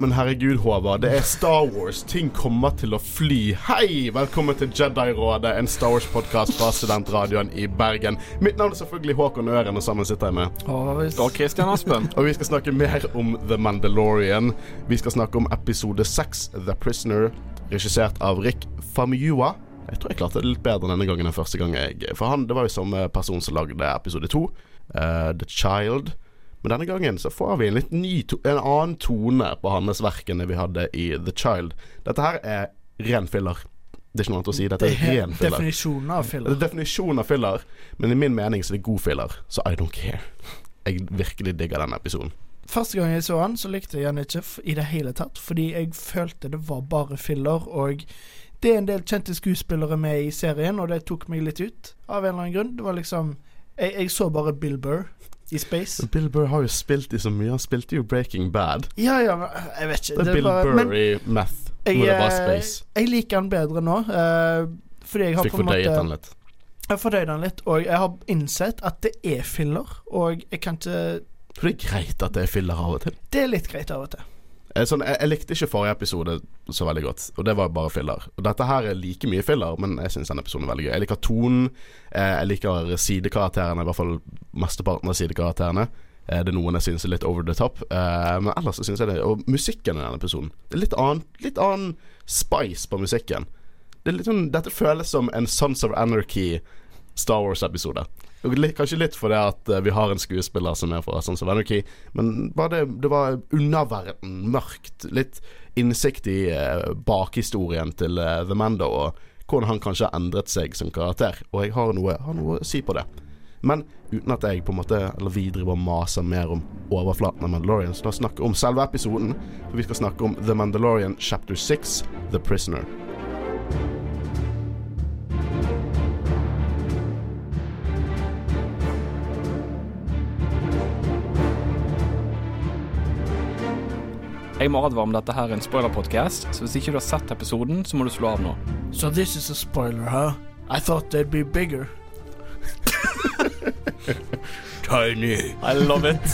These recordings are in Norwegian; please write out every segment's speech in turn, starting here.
Men herregud, Håvard. Det er Star Wars. Ting kommer til å fly. Hei! Velkommen til Jedi-rådet, en Star Wars-podkast fra Studentradioen i Bergen. Mitt navn er selvfølgelig Håkon Øren, og sammen sitter jeg med Og Christian Aspen. Og vi skal snakke mer om The Mandalorian. Vi skal snakke om episode seks, The Prisoner, regissert av Rick Famua. Jeg tror jeg klarte det litt bedre denne gangen enn første gang. jeg For han, det var jo samme person som lagde episode to, uh, The Child. Men denne gangen så får vi en litt ny en annen tone på hans verk enn det vi hadde i The Child. Dette her er ren filler. Det er ikke noe annet å si. Dette er ren filler. Definisjonen av filler. Det er definisjonen av filler, men i min mening så er det god filler. Så I don't care. Jeg virkelig digger denne episoden. Første gang jeg så han, så likte jeg han ikke i det hele tatt, fordi jeg følte det var bare filler, og det er en del kjente skuespillere med i serien, og det tok meg litt ut, av en eller annen grunn. Det var liksom Jeg, jeg så bare Bill Burr i Space. Bill Burr har jo spilt i så mye. Han spilte jo Breaking Bad. Ja, ja, jeg vet ikke. Det er Bill bare, Burr i Math, jeg, det bare eh, Space. jeg liker han bedre nå, uh, fordi jeg har Fikk på en fordøyet måte den litt. Jeg har fordøyd han litt, og jeg har innsett at det er filler, og jeg kan ikke For det er greit at det er filler av og til. Det er litt greit av og til. Eh, Sånn, jeg, jeg likte ikke forrige episode så veldig godt, og det var bare filler. Og dette her er like mye filler, men jeg syns denne episoden er veldig gøy. Jeg liker tonen, eh, jeg liker sidekarakterene, i hvert fall mesteparten av sidekarakterene. Eh, det er noen jeg syns er litt over the top, men ellers syns jeg det Og musikken i denne episoden. Det er litt annen, litt annen spice på musikken. Det sånn, dette føles som en Sons of Anarchy Star Wars-episode. Kanskje litt fordi at eh, vi har en skuespiller som er fra sånn som Anarchy, men bare det, det var underverden, mørkt. Litt innsikt i eh, bakhistorien til eh, The Mando, og hvordan han kanskje har endret seg som karakter. Og jeg har noe, har noe å si på det. Men uten at jeg på en måte Eller vi driver og maser mer om overflaten av Mandalorian, så la oss snakke om selve episoden. For vi skal snakke om The Mandalorian chapter 6, The Prisoner. Jeg må advare om dette her er en spoilerpodcast, så hvis ikke du har sett episoden, så må du slå av nå. So this is a spoiler, huh? I thought they'd be bigger. Tiny. I love it.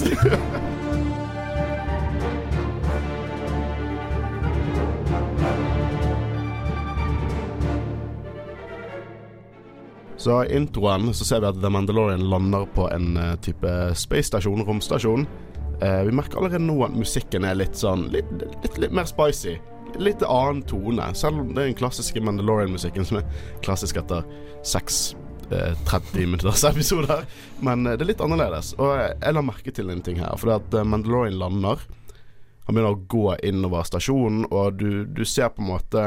Så i introen så ser vi at The Mandalorian lander på en eh, type space-stasjon, romstasjon. Eh, vi merker allerede nå at musikken er litt sånn litt, litt, litt mer spicy. Litt annen tone, selv om det er den klassiske Mandalorian-musikken som er klassisk etter seks eh, 30 minutters episoder. Men eh, det er litt annerledes. Og jeg, la merke til en ting her. For det at eh, Mandalorian lander. Han begynner å gå innover stasjonen, og du, du ser på en måte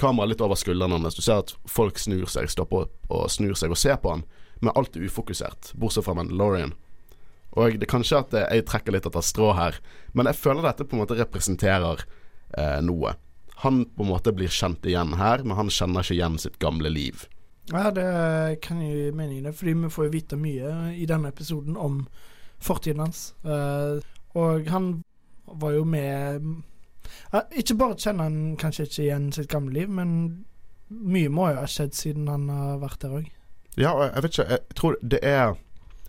kameraet litt over skuldrene hans. Du ser at folk snur seg, stopper opp og snur seg og ser på han, men alt er ufokusert, bortsett fra Mandalorian. Og det er kanskje at jeg trekker litt etter strå her, men jeg føler dette på en måte representerer eh, noe. Han på en måte blir kjent igjen her, men han kjenner ikke igjen sitt gamle liv. Ja, det kan jeg gi mening det, fordi vi får jo vite mye i denne episoden om fortiden hans. Eh, og han var jo med Ikke bare kjenner han kanskje ikke igjen sitt gamle liv, men mye må jo ha skjedd siden han har vært der òg. Ja, jeg vet ikke, jeg tror det er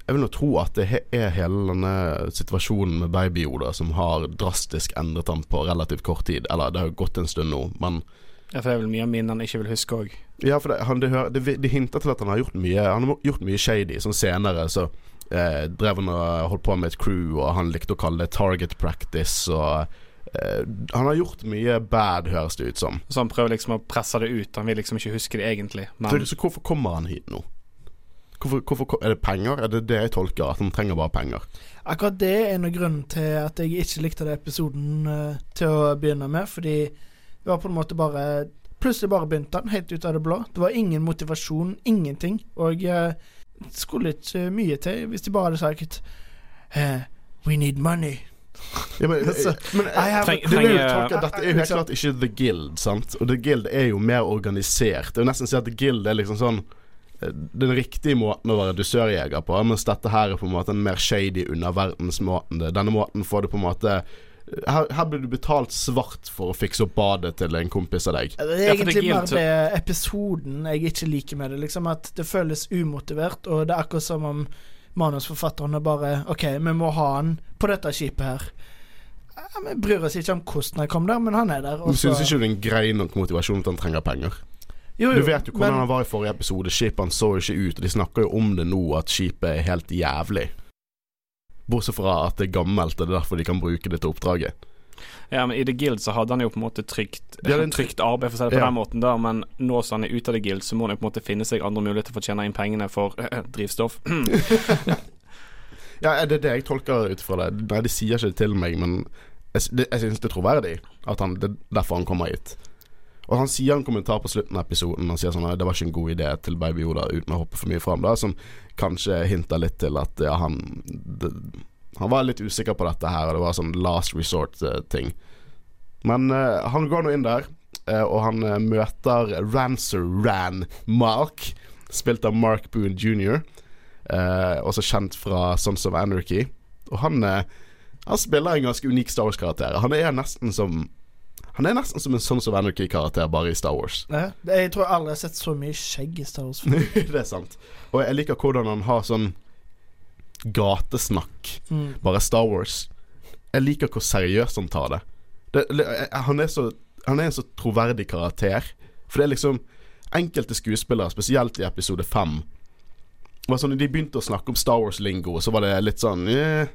Jeg vil nå tro at det er hele denne situasjonen med Baby Yoda som har drastisk endret ham på relativt kort tid. Eller det har jo gått en stund nå, men Ja, for det er vel mye av minnene han ikke vil huske òg. Ja, for det, han, det, det, det hinter til at han har gjort mye Han har gjort mye shady. Sånn senere så eh, drev han og holdt på med et crew, og han likte å kalle det target practice, og eh, Han har gjort mye bad, høres det ut som. Så han prøver liksom å presse det ut. Han vil liksom ikke huske det egentlig. Så, Men så hvorfor kommer han hit nå? Hvorfor, hvorfor, er det penger? Er det det jeg tolker? At han trenger bare penger? Akkurat det er en av grunnene til at jeg ikke likte den episoden uh, til å begynne med, fordi det var på en måte bare Plutselig bare begynte han, helt ut av det blå. Det var ingen motivasjon, ingenting. Og uh, det skulle ikke mye til hvis de bare hadde sagt uh, We need money. Ja, men, Så, men I have Treng- må jo tolke at Dette er jo helt klart ikke The Guild, sant? Og The Guild er jo mer organisert. Det er jo nesten si at The Guild er liksom sånn den riktige måten å være dusørjeger på, mens dette her er på en måte en mer shady underverdensmåten. Denne måten får du på en måte her, her blir du betalt svart for å fikse opp badet til en kompis av deg. Det er egentlig mer det episoden jeg ikke liker med det. Liksom At det føles umotivert, og det er akkurat som om manusforfatterne bare OK, vi må ha han på dette skipet her. Vi bryr oss ikke om hvordan han kom der, men han er der. Du Syns ikke det er en grei nok motivasjon at han trenger penger? Jo, Du vet jo hvordan men- han var i forrige episode. Skipet han så jo ikke ut, og de snakker jo om det nå, at skipet er helt jævlig. Bortsett fra at det er gammelt, og det er derfor de kan bruke det til oppdraget. Ja, men I The Guild så hadde han jo på en måte trygt, Ja, en trygt arbeid, for å si det på Ja. den måten, der, men nå som han er ute av The Guild, så må han jo på en måte finne seg andre muligheter for å tjene inn pengene for drivstoff. Ja, er det det jeg tolker ut fra det? Nei, de sier ikke det til meg, men jeg, det- jeg syns det er troverdig at han, det er derfor han kommer hit. Og han sier en kommentar på slutten av episoden Han sier sånn at det var ikke en god idé til Baby Yoda uten å hoppe for mye fram, da, som kanskje hinter litt til at ja, han det, Han var litt usikker på dette her, og det var sånn last resort-ting. Men uh, han går nå inn der, uh, og han uh, møter Rancer Ran Mark, spilt av Mark Boone jr., eh, også kjent fra Sons of Anarchy. Og han, eh, han spiller en ganske unik Star Wars-karakter. Han er nesten som Han er nesten som en Sons of Anarchy-karakter, bare i Star Wars. Ja, jeg tror jeg aldri har sett så mye skjegg i Star Wars. det er sant. Og jeg liker hvordan han har sånn gatesnakk. Mm. Bare Star Wars. Jeg liker hvor seriøst han tar det. det han, er så, han er en så troverdig karakter. For det er liksom Enkelte skuespillere, spesielt i episode fem var sånn, De begynte å snakke om Star Wars-lingo, så var det litt sånn eh,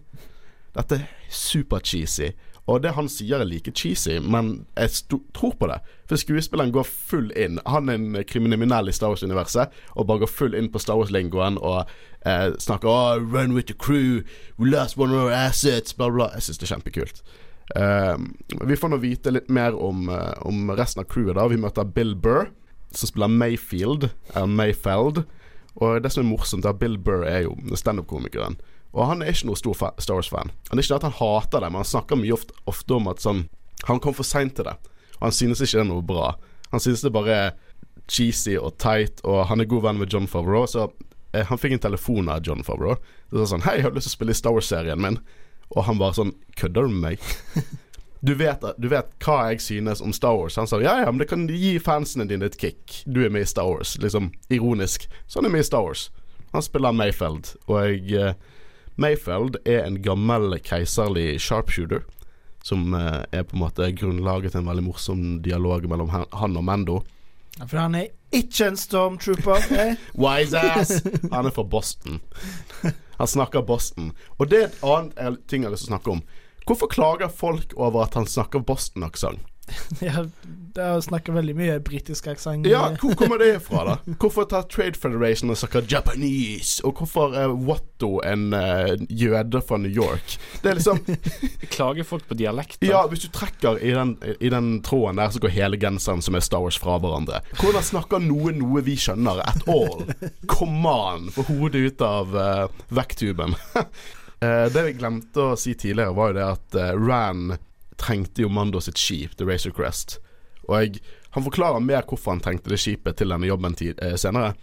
Dette er super-cheesy. Og det han sier er like cheesy, men jeg tror på det. For skuespilleren går full inn. Han er en kriminell i Star Wars-universet og bare går full inn på Star Wars-lingoen og eh, snakker oh, 'Run with the crew', 'We lost one of our assets', bla, bla. Jeg syns det er kjempekult. Um, vi får nå vite litt mer om, eh, om resten av crewet. da Vi møter Bill Burr, som spiller Mayfield. Mayfeld. Og det som er morsomt, er at Bill Burr er jo standup-komikeren. Og han er ikke noe stor Star Wars-fan. Han er ikke det at han hater det, men han snakker mye ofte, ofte om at sånn Han kom for seint til det. Og han synes ikke det er noe bra. Han synes det bare er cheesy og teit, og han er god venn med John Favreau, så eh, han fikk en telefon av John Favreau. Det var sånn 'Hei, jeg har lyst til å spille i Star Wars-serien min.' Og han bare sånn 'Kødder du med meg?' Du vet, du vet hva jeg synes om Star Wars. Han sa ja, ja, men det kan gi fansene dine et kick. Du er med i Star Wars. Liksom ironisk. Så han er med i Star Wars. Han spiller Mayfeld, og jeg, eh, Mayfeld er en gammel keiserlig sharpshooter. Som eh, er på en måte grunnlaget til en veldig morsom dialog mellom han, og Mando. For han er ikke en stormtrooper. Eh? Wise ass! Han er fra Boston. Han snakker Boston. Og det er et annet ting jeg har lyst til å snakke om. Hvorfor klager folk over at han snakker Boston-aksent? Ja, det er å snakke veldig mye britisk aksent. Ja, hvor kommer det fra, da? Hvorfor tar Trade Federation og snakker Japanese? Og hvorfor er Watto en uh, jøde fra New York? Det er liksom Klager folk på dialekter? Ja, hvis du trekker i den, i den tråden der, så går hele genseren som er Star Wars fra hverandre. Hvordan snakker noe noe vi skjønner at all? Come on! Få hodet ut av uh, vekttuben. uh, det vi glemte å si tidligere, var jo det at uh, Ran trengte jo Mando sitt skip, The Razor Crest. Og jeg, han forklarer mer hvorfor han trengte det skipet til denne jobben tid, eh, senere.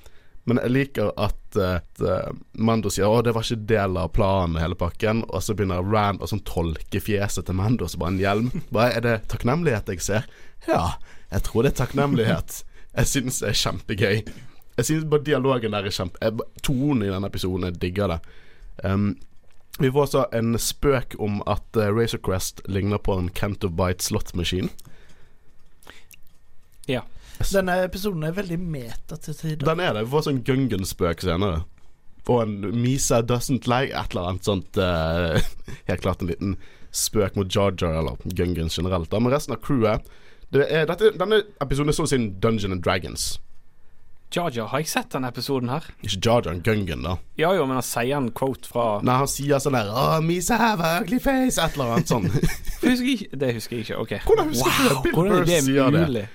Men jeg liker at, eh, at eh, Mando sier å det var ikke del av planen, hele pakken. Og så begynner Rand å sånn tolke fjeset til Mando som bare en hjelm. Bare, er det takknemlighet jeg ser? Ja, jeg tror det er takknemlighet. Jeg synes det er kjempegøy. Jeg synes bare dialogen der er kjempe... jeg- Tonen i denne episoden, jeg digger det. Um, vi får også en spøk om at uh, Razor Crest ligner på en Canto Bite slot-maskin. Ja. Denne episoden er veldig meta til tider. Den er det. Vi får sånn Gungan-spøk senere. Og en Misa doesn't like et eller annet sånt uh, Helt klart en liten spøk mot Jar Jar, eller Gungan generelt. Da. Men resten av crewet det er, dette, Denne episoden er sånn sin Dungeon and Dragons. Jar, har jeg sett denne episoden her? Ikke Jar, Gungan, da. Ja jo, men han sier en quote fra Nei, han sier sånn der oh, Misa have ugly face, et eller annet sånn. husker ikke- Det husker jeg ikke. Ok. Hvordan husker du det? Hvordan er det sier det. mulig?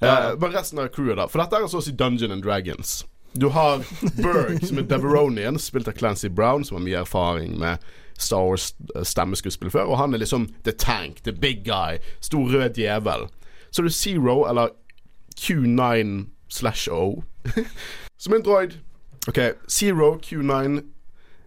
Eh, men resten av crewet, da. For dette er altså også i Dungeon and Dragons. Du har Berg, som er Deveronian, spilt av Clancy Brown, som har mye erfaring med Star Wars eh, stemmeskuespill før. Og han er liksom the tank, the big guy. Stor rød djevel. Så er du Zero, eller Q9 slash O, som en droid. OK, Zero, Q9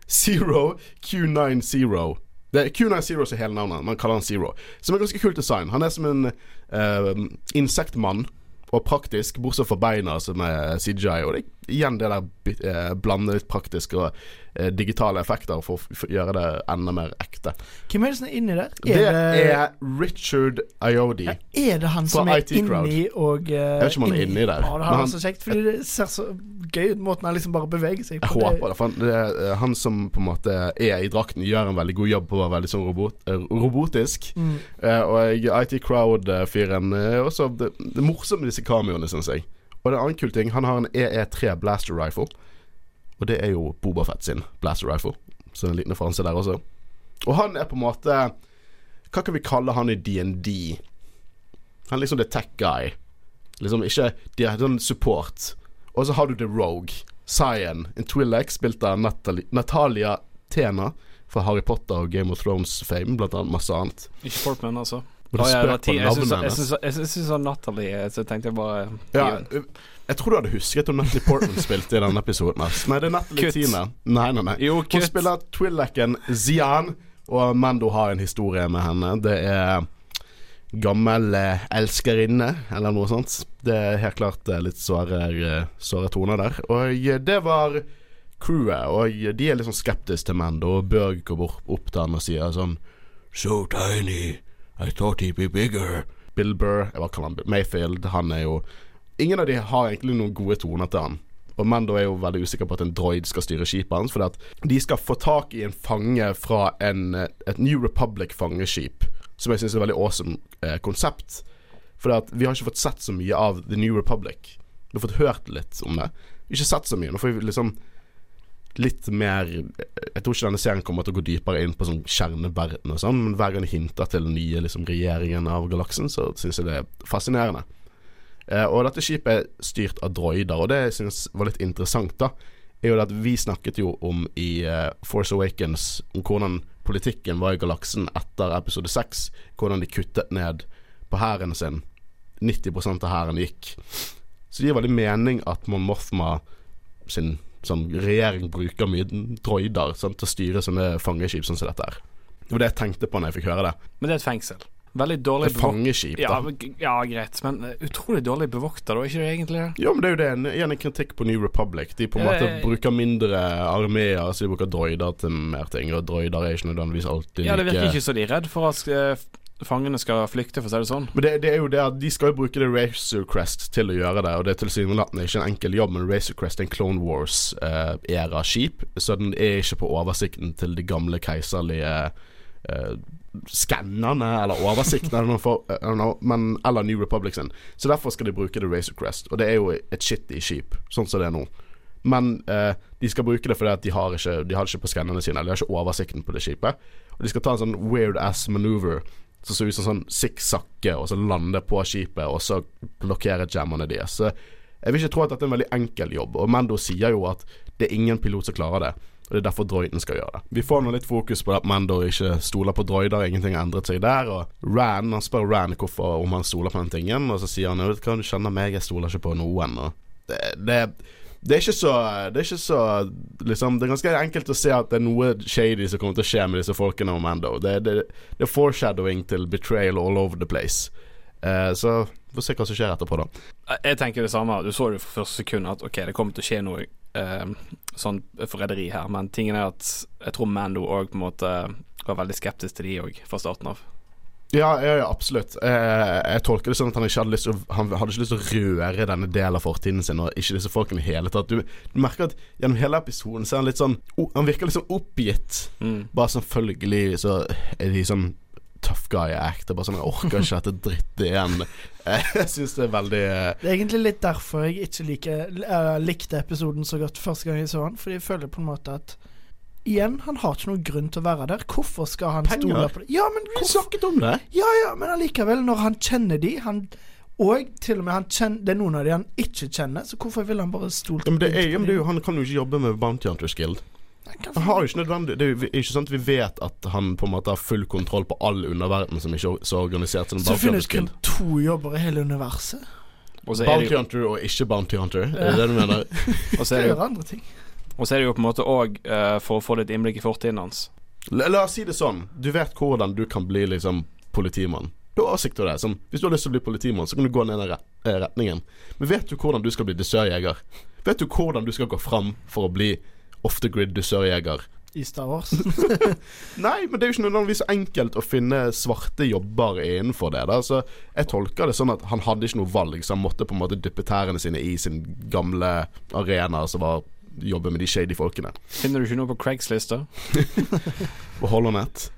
Zero, Q9 Zero. Det er Q9 Zero som er hele navnet. Man kaller han Zero. Som er ganske kult design. Han er som en uh, insektmann. Og praktisk, bortsett fra beina som er CGI. Og det er igjen det der eh, blande litt praktiske og eh, digitale effekter for å gjøre det enda mer ekte. Hvem er det som er inni der? Det er Richard Iodi. Ja, Er det han som er IT Crowd. inni og uh, Jeg vet ikke om han er inni der, Ja, det har han- vært så kjekt, fordi det ser så gøy ut, måten han liksom bare beveger seg Jeg håper det. For han, det er, han som på en måte er i drakten, gjør en veldig god jobb på å være veldig sånn robot, robotisk. Mm. Uh, og IT Crowd-fyren er også det, det er morsomt med disse kameoene, syns jeg. Og det er en annen kul ting. Han har en EE3 blaster rifle. Og det er jo Boba Fett sin blaster rifle. Så en liten referanse der også. Og han er på en måte Hva kan vi kalle han i DND? Han er liksom the tech guy. Liksom ikke De er sånn support. Og så har du The Rogue. Cyan. En Twi'lek spilt av Natalie, Natalia Tena fra Harry Potter og Game of Thrones-fame, blant annet masse annet. Ikke Portman, altså. Du ja, spøk på jeg syns- navnet hennes. Jeg syns jeg sa Natalie, så tenkte jeg bare Ja, jeg tror du hadde husket om Natalie Portman spilte i denne episoden. Nei, det er Natalie. Tina. Nei, nei, nei. Jo, Hun spiller Twillacken Zian, og Mando har en historie med henne. Det er gammel eh, elskerinne, eller noe sånt. Det er helt klart eh, litt såre, eh, såre toner der. Og eh, det var crewet, og de er litt sånn skeptiske til Mando, og Børg går opp til han og sier sånn So tiny, I thought he'd be bigger. Bill Burr, jeg bare kaller han Mayfield, han er jo Ingen av de har egentlig noen gode toner til han. Og Mando er jo veldig usikker på at en droid skal styre skipet hans, fordi at de skal få tak i en fange fra en, eh, et New Republic-fangeskip, som jeg syns er et veldig awesome eh, konsept. Fordi at vi har ikke fått sett så mye av The New Republic. Vi har fått hørt litt om det. Ikke sett så mye. Nå får vi liksom litt mer Jeg tror ikke denne serien kommer til å gå dypere inn på sånn kjerneverden og sånn, men hver gang de hinter til den nye liksom, regjeringen av galaksen, så syns jeg det er fascinerende. Eh, og dette skipet er styrt av droider, og det jeg syns var litt interessant, da, er jo det at vi snakket jo om i eh, Force Awakens om hvordan politikken var i galaksen etter episode 6. Hvordan de kuttet ned på hæren sin. 90% av hæren gikk. Så det gir veldig mening at Mon Mothma sin sånn, regjering bruker mye droider sant, til å styre sånne fangeskip sånn som dette her. Det var det jeg tenkte på når jeg fikk høre det. Men det er et fengsel. Veldig dårlig Et fangeskip, da. Ja, ja, greit, men eh, utrolig dårlig bevokta, da, ikke det egentlig? Jo, men det er jo det. En- Igjen en kritikk på New Republic. De på en måte bruker mindre armeer, så de bruker droider til mer ting. Og droider er ikke nødvendigvis alltid Ja, det virker ikke så de er redd for at fangene skal flykte, for å si det sånn. Men det, det er jo det at de skal jo bruke det Racer Crest til å gjøre det, og det er tilsynelatende ikke en enkel jobb, men Racer Crest er en Clone Wars-æra-skip, så den er ikke på oversikten til de gamle keiserlige eh, skannerne, eller oversikten, for, know, men, eller New Republic sin. Så derfor skal de bruke det Racer Crest, og det er jo et shitty skip, sånn som det er nå. Men eh, de skal bruke det fordi at de har ikke De har ikke på skannerne sine, eller de har ikke oversikten på det skipet. Og de skal ta en sånn weird ass maneuver som ser ut som sånn sikksakke, og så lande på skipet, og så blokkere jammerne deres. Så jeg vil ikke tro at dette er en veldig enkel jobb, og Mando sier jo at det er ingen pilot som klarer det. Og det er derfor droiden skal gjøre det. Vi får nå litt fokus på at Mando ikke stoler på droider, ingenting har endret seg der. Og Ran, han spør Ran hvorfor, om han stoler på den tingen, og så sier han jo du kjenner meg, jeg stoler ikke på noen. Og det, det, det er ikke så Det er ikke så liksom, Det er ganske enkelt å se at det er noe shady som kommer til å skje med disse folkene om Mando. Det, det, det er foreshadowing til betrayal all over the place. Uh, så vi får se hva som skjer etterpå, da. Jeg tenker det samme. Du så det fra første sekund at ok, det kommer til å skje noe uh, sånn forræderi her, men tingen er at jeg tror Mando òg på en måte var veldig skeptisk til de òg fra starten av. Ja, ja, ja absolutt. Eh, jeg tolker det sånn at han ikke hadde lyst til å, Han hadde ikke lyst til å røre denne delen av fortiden sin, og ikke disse folkene i hele tatt. Du, du merker at gjennom hele episoden så er han litt sånn oh, Han virker litt sånn oppgitt. Mm. Bare selvfølgelig så er de sånn tough guy act. Det er bare sånn Jeg orker ikke dette drittet igjen. Jeg syns det er veldig eh, Det er egentlig litt derfor jeg ikke liker, eh, likte episoden så godt første gang jeg så den. Fordi jeg føler på en måte at Igjen, han har ikke noen grunn til å være der. Hvorfor skal han Penger? stole på det? Ja, men Vi snakket om det. Ja, ja, men allikevel, når han kjenner de han, Og til og med han kjenner, det er noen av de han ikke kjenner, så hvorfor vil han bare stole Ja, men det er, ja, på men det er jo, han kan jo ikke jobbe med Bounty Hunters Guild. Han har jo ikke nødvendig Det er jo ikke sant vi vet at han på en måte har full kontroll på all underverden som ikke er så organisert som Så finnes det kun to jobber i hele universet. Er Bounty jo, Hunter og ikke Bounty Hunter. Er det det du mener? og så er det jo, andre ting. Og så er det jo på en måte òg for å få litt innblikk i fortiden hans. La, la oss si det sånn. Du vet hvordan du kan bli liksom politimann. Du har avsikt til det. Som, hvis du har lyst til å bli politimann, så kan du gå ned den ret eh, retningen. Men vet du hvordan du skal bli dessørjeger? Vet du hvordan du skal gå fram for å bli off the grid dusørjeger? I Star Wars. Nei, men det er jo ikke nødvendigvis enkelt å finne svarte jobber innenfor det. Da. Så jeg tolker det sånn at han hadde ikke noe valg, så han måtte på en måte dyppe tærne sine i sin gamle arena, som var jobbe med de shady folkene. Finner du ikke noe på Craigslist, da? På Hollonet.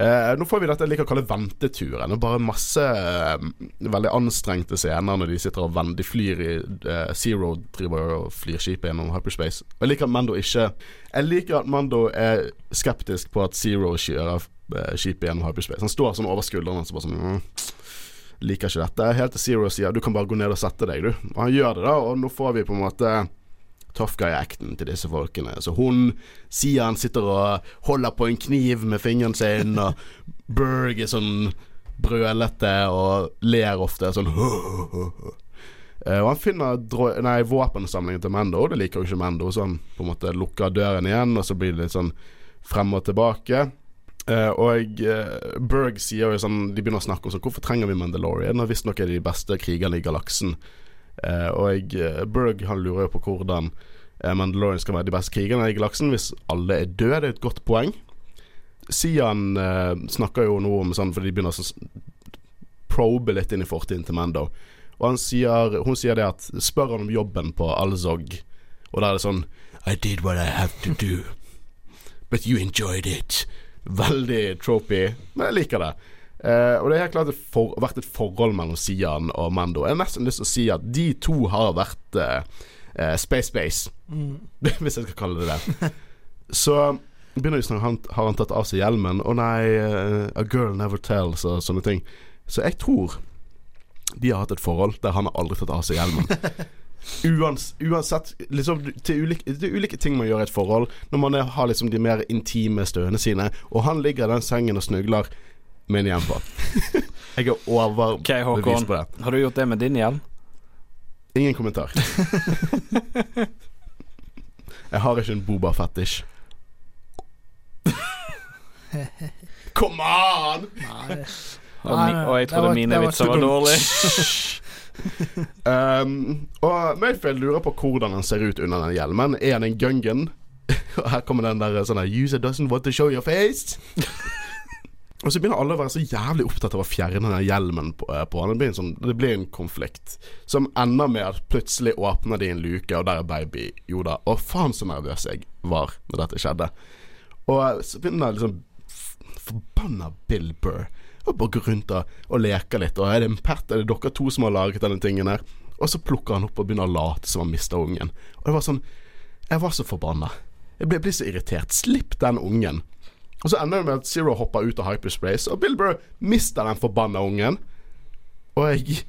Eh, nå får vi dette jeg liker å kalle venteturen. Og bare masse eh, veldig anstrengte scener når de sitter og vender. De flyr i eh, Zero driver og flyr skipet gjennom hyperspace. Og jeg liker at Mando ikke Jeg liker at Mando er skeptisk på at Zero kjører eh, skipet gjennom hyperspace. Han står sånn over skuldrene og så bare sånn mm, Liker ikke dette. Helt til Zero sier du kan bare gå ned og sette deg, du. Og han gjør det, da, og nå får vi på en måte tough guy-acten til disse folkene. Så hun sier han sitter og holder på en kniv med fingeren sin, og Berg er sånn brølete og ler ofte sånn Eh, Og han finner nei, våpensamlingen til Mando, og det liker jo ikke Mando, så han på en måte lukker døren igjen, og så blir det litt sånn frem og tilbake. Uh, og uh, Berg sier jo sånn De begynner å snakke om sånn Hvorfor trenger vi Mandalorian? Og visstnok er de beste krigerne i galaksen. Eh, og jeg, Berg han lurer jo på hvordan eh, Mandalorian skal være de beste krigerne i galaksen hvis alle er døde. Det er et godt poeng. Sian eh, snakker jo noe om sånn for de begynner å probe litt inn i fortiden til Mando. Og sier, hun sier det at Spør han om jobben på Alzog, og da er det sånn I did what I have to do, but you enjoyed it. Veldig tropy, men jeg liker det. Eh, og det er helt klart det for, vært et forhold mellom Sian og Mando. Jeg har nesten lyst til å si at de to har vært uh, uh, Space Space, Mm. hvis jeg skal kalle det det. Så begynner vi snakke han, Har han tatt av seg hjelmen? Å nei, eh, a girl never tells og sånne ting. Så jeg tror de har hatt et forhold der han har aldri tatt av seg hjelmen. Uans, uansett liksom, til, ulike, til ulike ting man gjør i et forhold, når man har liksom de mer intime støene sine, og han ligger i den sengen og snugler en hjelm på. Jeg er overbevist okay, Håkon. på det. Har du gjort det med din hjelm? Ingen kommentar. Jeg har ikke en Boba-fetisj. Come on! Nei, Og, mi, og jeg trodde var- mine var vitser var dumt. dårlige. Um, og Mayfield lurer på hvordan han ser ut under den hjelmen. Er han en gungan? Og her kommer den der sånn User doesn't want to show your face. Og så begynner alle å være så jævlig opptatt av å fjerne den hjelmen på, eh, på han. Det blir, en sånn, det blir en konflikt som ender med at plutselig åpner de en luke, og der er baby Yoda. Og faen så nervøs jeg var når dette skjedde. Og så begynner liksom Forbanna Bill Burr og bare gå rundt og, og leke litt. Og er det en pert? Er det dere to som har laget denne tingen her? Og så plukker han opp og begynner å late som han mista ungen. Og det var sånn Jeg var så forbanna. Jeg ble, ble så irritert. Slipp den ungen. Og så ender det med at Zero hopper ut av hyperspace, og Bill Burr mister den forbanna ungen. Og jeg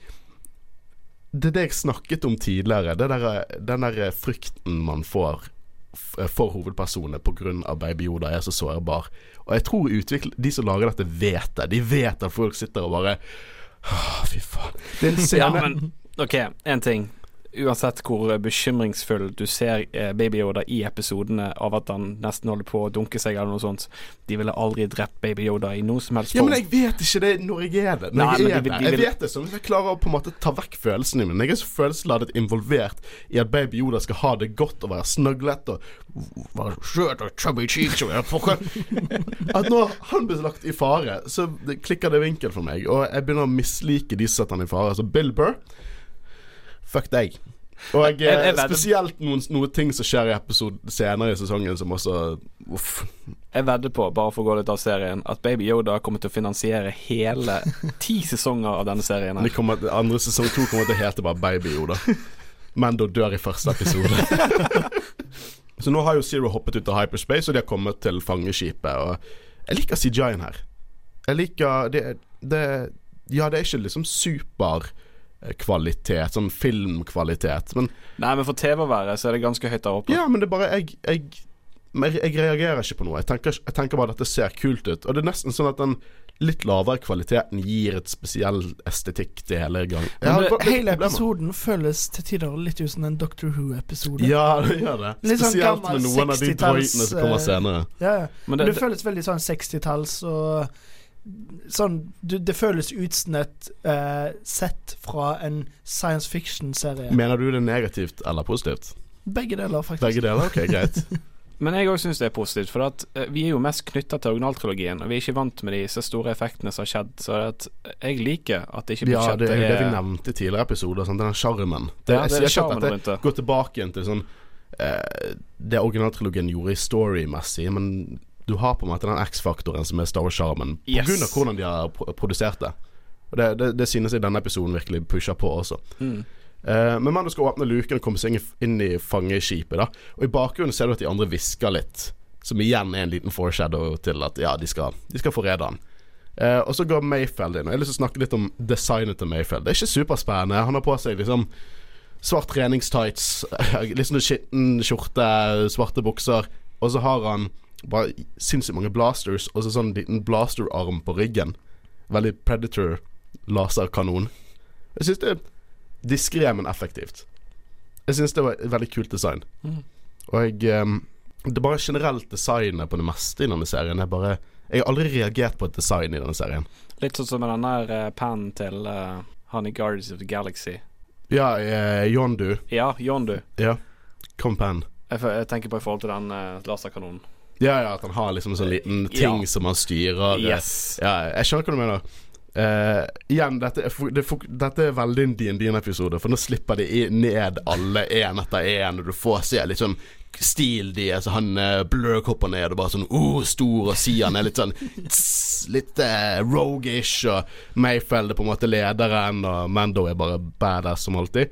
Det er det jeg snakket om tidligere. Det der, den der frykten man får f- for hovedpersonene pga. Baby Yoda er så sårbar. Og jeg tror utvikl de som lager dette, vet det. De vet at folk sitter og bare Åh, Fy faen. Det er en Ja, men OK, én ting. Uansett hvor bekymringsfull du ser eh, Baby Yoda i episodene av at han nesten holder på å dunke seg eller noe sånt, de ville aldri drept Baby Yoda i noe som helst form. Ja, men jeg vet ikke det når jeg er det. Når Nei, jeg er de de, de Jeg vil- vet det sånn at jeg klarer å på en måte ta vekk følelsene mine. Jeg er så følelsesladet involvert i at baby Yoda skal ha det godt og være snøglet og være søt og chubby cheeks At når han blir lagt i fare, så klikker det vinkel for meg. Og jeg begynner å mislike de som setter han i fare. Altså Bill Burr, fuck deg. Og eh, spesielt noen, noen ting som skjer i episode senere i sesongen som også Uff. Jeg vedder på, bare for å gå litt av serien, at Baby Yoda kommer til å finansiere hele ti sesonger av denne serien. Her kommer, andre sesong to kommer til å hete bare Baby Yoda. Mando dør i første episode. så nå har jo Zero hoppet ut av hyperspace, og de har kommet til fangeskipet. Og jeg liker CJI-en her. Jeg liker det, det Ja, det er ikke liksom superkvalitet, sånn filmkvalitet, men Nei, men for TV-været så er det ganske høyt der oppe. ja, men det er bare Jeg, jeg, jeg, jeg reagerer ikke på noe. Jeg tenker, jeg tenker bare at dette ser kult ut. Og det er nesten sånn at den litt lavere kvaliteten gir et spesiell estetikk til hele gang. Jeg det- litt Hele episoden føles til tider litt ut som en Doctor Who-episode. Ja, det gjør det. Litt sånn Spesielt sånn med noen av de 60-talls, droidene som kommer eh, senere. Ja, ja. Men det, men det føles veldig sånn 60-talls og Sånn du, Det føles utsnett uh, eh, sett fra en science fiction-serie. Mener du det er negativt eller positivt? Begge deler, faktisk. Begge deler? Ok, greit. Men jeg òg syns det er positivt, for at eh, vi er jo mest knytta til originaltrilogien, og vi er ikke vant med disse store effektene som har skjedd, så at jeg liker at det ikke blir skjedd. Ja, det er er det vi nevnte i tidligere episoder. Sånn, den sjarmen. Ja, jeg det sier er ikke at dette går tilbake igjen til sånn eh, det originaltrilogien gjorde i storymessig, men du har på en måte den X-faktoren som er Star Wars-sjarmen, på Yes. av hvordan de har produsert det. Og det, det, det synes jeg denne episoden virkelig pusher på også. Mm. Uh, men Mando skal åpne luken og komme seg inn i fangeskipet. da Og I bakgrunnen ser du at de andre hvisker litt, som igjen er en liten foreshadow til at ja, de skal, de skal forræde han. Uh, og så går Mayfeld inn. Og Jeg har lyst til å snakke litt om designet til Mayfeld. Det er ikke superspennende. Han har på seg liksom svart treningstights, litt sånn skitten skjorte, svarte bukser, og så har han bare sinnssykt mange blasters, og så sånn liten blasterarm på ryggen. Veldig Predator laserkanon. Jeg syns det er diskré, men effektivt. Jeg syns det var et veldig kult design. Mm. Og jeg um, Det bare generelt designet på det meste i denne serien. Jeg bare Jeg har aldri reagert på et design i denne serien. Litt sånn som med den der uh, pennen til uh, han i Guardians of the Galaxy. Ja, uh, Yondu. Ja, Yondu. Ja. Compan. Jeg, jeg tenker på i forhold til den uh, laserkanonen. Ja, ja, at han har liksom en sånn liten ting Ja. som han styrer. eh, Yes. Ja, jeg skjønner hva du mener. Uh, igjen, dette er, det dette er veldig en DND-episode, for nå slipper de i- ned alle én etter én, og du får se sånn stil de er, så han uh, Blurk hopper ned og bare sånn oh, stor, og Sian er litt sånn tss, litt uh, rogish, og Mayfeld er på en måte lederen, og Mando er bare badass som alltid.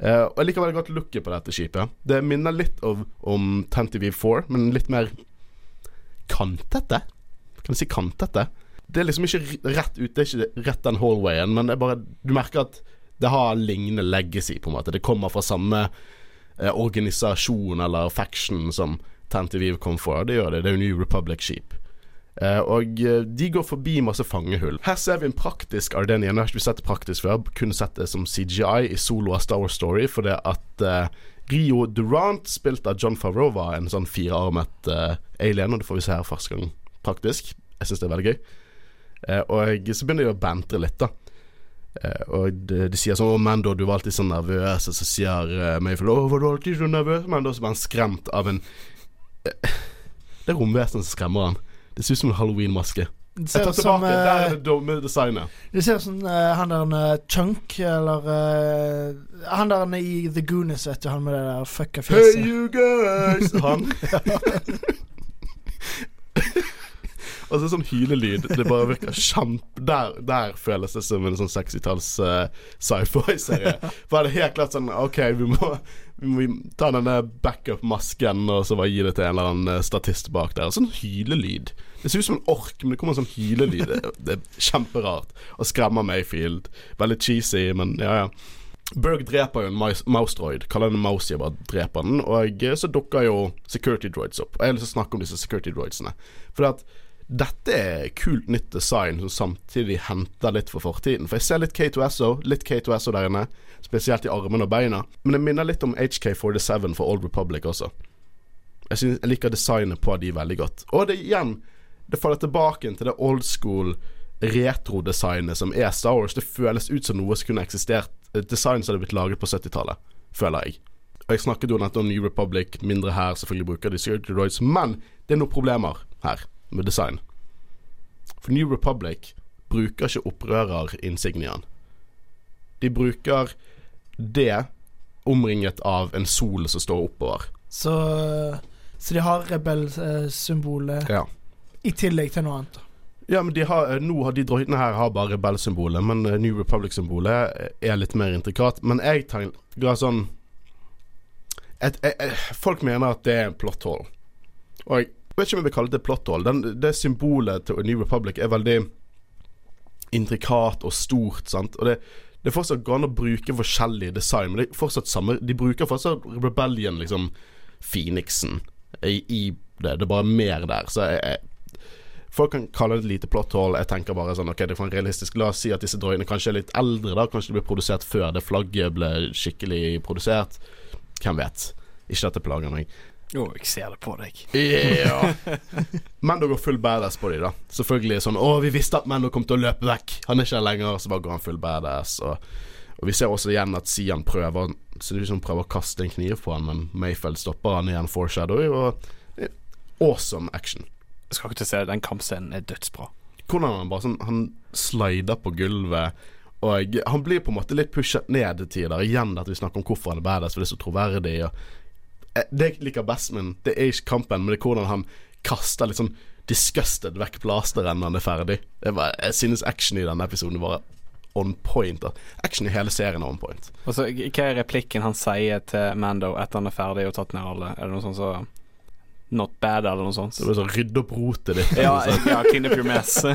Uh, og jeg liker veldig godt looket på dette skipet. Det minner litt om, om TNTV4, men litt mer kantete. Kan du si kantete? Det er liksom ikke rett ut, det er ikke rett den hallwayen, men det er bare Du merker at det har lignende legacy, på en måte. Det kommer fra samme eh, organisasjon eller faction som Tantiviv kom fra. Det gjør det. Det er jo New Republic-skip. Eh, og eh, de går forbi masse fangehull. Her ser vi en praktisk Ardenian. Jeg har ikke sett det praktisk før. Kun sett det som CGI i solo av Star Wars Story, fordi at eh, Rio Durant, spilt av John Favreau, var en sånn firearmet uh, alien, og det får vi se her første gang praktisk. Jeg syns det er veldig gøy. Eh, og så begynner de å bantre litt, da. Eh, og de, de sier sånn 'Å, Mando, du var alltid så nervøs', og så sier uh, Mayfield 'Å, var du alltid så nervøs?' Men så blir han skremt av en Det er romvesenet som skremmer han. Det ser ut som en halloween-maske. Det Jeg ser tar ut som, tilbake. Der er eh, det dumme designet. det ser ut som uh, han der eh, Chunk, eller uh, Han der i The Goonies, vet du, han med det der fucka Hey you guys! Han. Og så sånn hylelyd. Det bare virker kjempe Der, der føles det som en sånn 60-talls uh, sci-fi-serie. For det er helt klart sånn OK, vi må, vi må ta denne backup-masken og så bare gi det til en eller annen eh, statist bak der. Sånn hylelyd. Det ser ut som en ork, men det kommer en sånn hylelyd. Det, det er kjemperart. Og skremmer Mayfield. Veldig cheesy, men ja, ja. Berg dreper jo en mouse- mouse droid. Kaller den mouse, jeg bare dreper den. Og eh, så dukker jo security droids opp. Og jeg har lyst til å snakke om disse security droidsene. For at dette er kult nytt design som samtidig henter litt for fortiden. For jeg ser litt K2SO, litt K2SO der inne. Spesielt i armene og beina. Men det minner litt om HK47 for Old Republic også. Jeg, synes, jeg liker designet på de veldig godt. Og det igjen Det faller tilbake til det old school retro-designet som er Star Wars. Det føles ut som noe som kunne eksistert Et design som hadde blitt laget på 70-tallet, føler jeg. Og Jeg snakket jo nettopp om New Republic, mindre her, selvfølgelig bruker de Security Droids, men det er noen problemer her med design. For New Republic bruker ikke opprørerinsigniaen. De bruker det omringet av en sol som står oppover. Så, så de har rebellsymbolet Ja. i tillegg til noe annet. Ja, men de har, eh, nå har de droidene her har bare rebellsymbolet, men eh, New Republic-symbolet er litt mer intrikat. Men jeg tenker sånn et, et, et, Folk mener at det er en plot hole. Og jeg vet ikke om jeg vil kalle det plot hole. Det symbolet til New Republic er veldig intrikat og stort, sant. Og det, det er fortsatt går an å bruke forskjellige design, men det er fortsatt samme De bruker fortsatt Rebellion, liksom, Phoenixen, i, i det. Det er bare mer der. Så jeg, jeg Folk kan kalle det et lite plot hole. Jeg tenker bare sånn Ok, det er for en realistisk La oss si at disse drøyene kanskje er litt eldre, da. Kanskje de ble produsert før det flagget ble skikkelig produsert. Hvem vet. Ikke at det plager meg. Jo, jeg ser det på deg. Ja. Mando går full badass på dem, da. Selvfølgelig sånn Å, vi visste at Mando kom til å løpe vekk. Han er ikke her lenger, så bare går han full badass. Og, og vi ser også igjen at Sian prøver Så det er liksom prøver å kaste en kniv på han, men Mayfeld stopper han igjen, foreshadowing, og awesome action. Jeg skal ikke til å se det, den kampscenen er dødsbra. Hvordan han bare sånn Han slider på gulvet. Og han blir på en måte litt pushet ned til tider. Igjen at vi snakker om hvorfor han er badass, for det er så troverdig. Og det jeg liker best, men det er ikke kampen, men det er hvordan han kaster litt sånn disgusted vekk plasteret når han er ferdig. Det bare, jeg synes action i denne episoden var on point. Action i hele serien er on point. Og så, Hva er replikken han sier til Mando etter han er ferdig og tatt ned alle? Er det noe sånt så Not bad, eller noe sånt? Så det er sånn Rydde opp rotet ditt. ja, ja, clean up your mess. uh,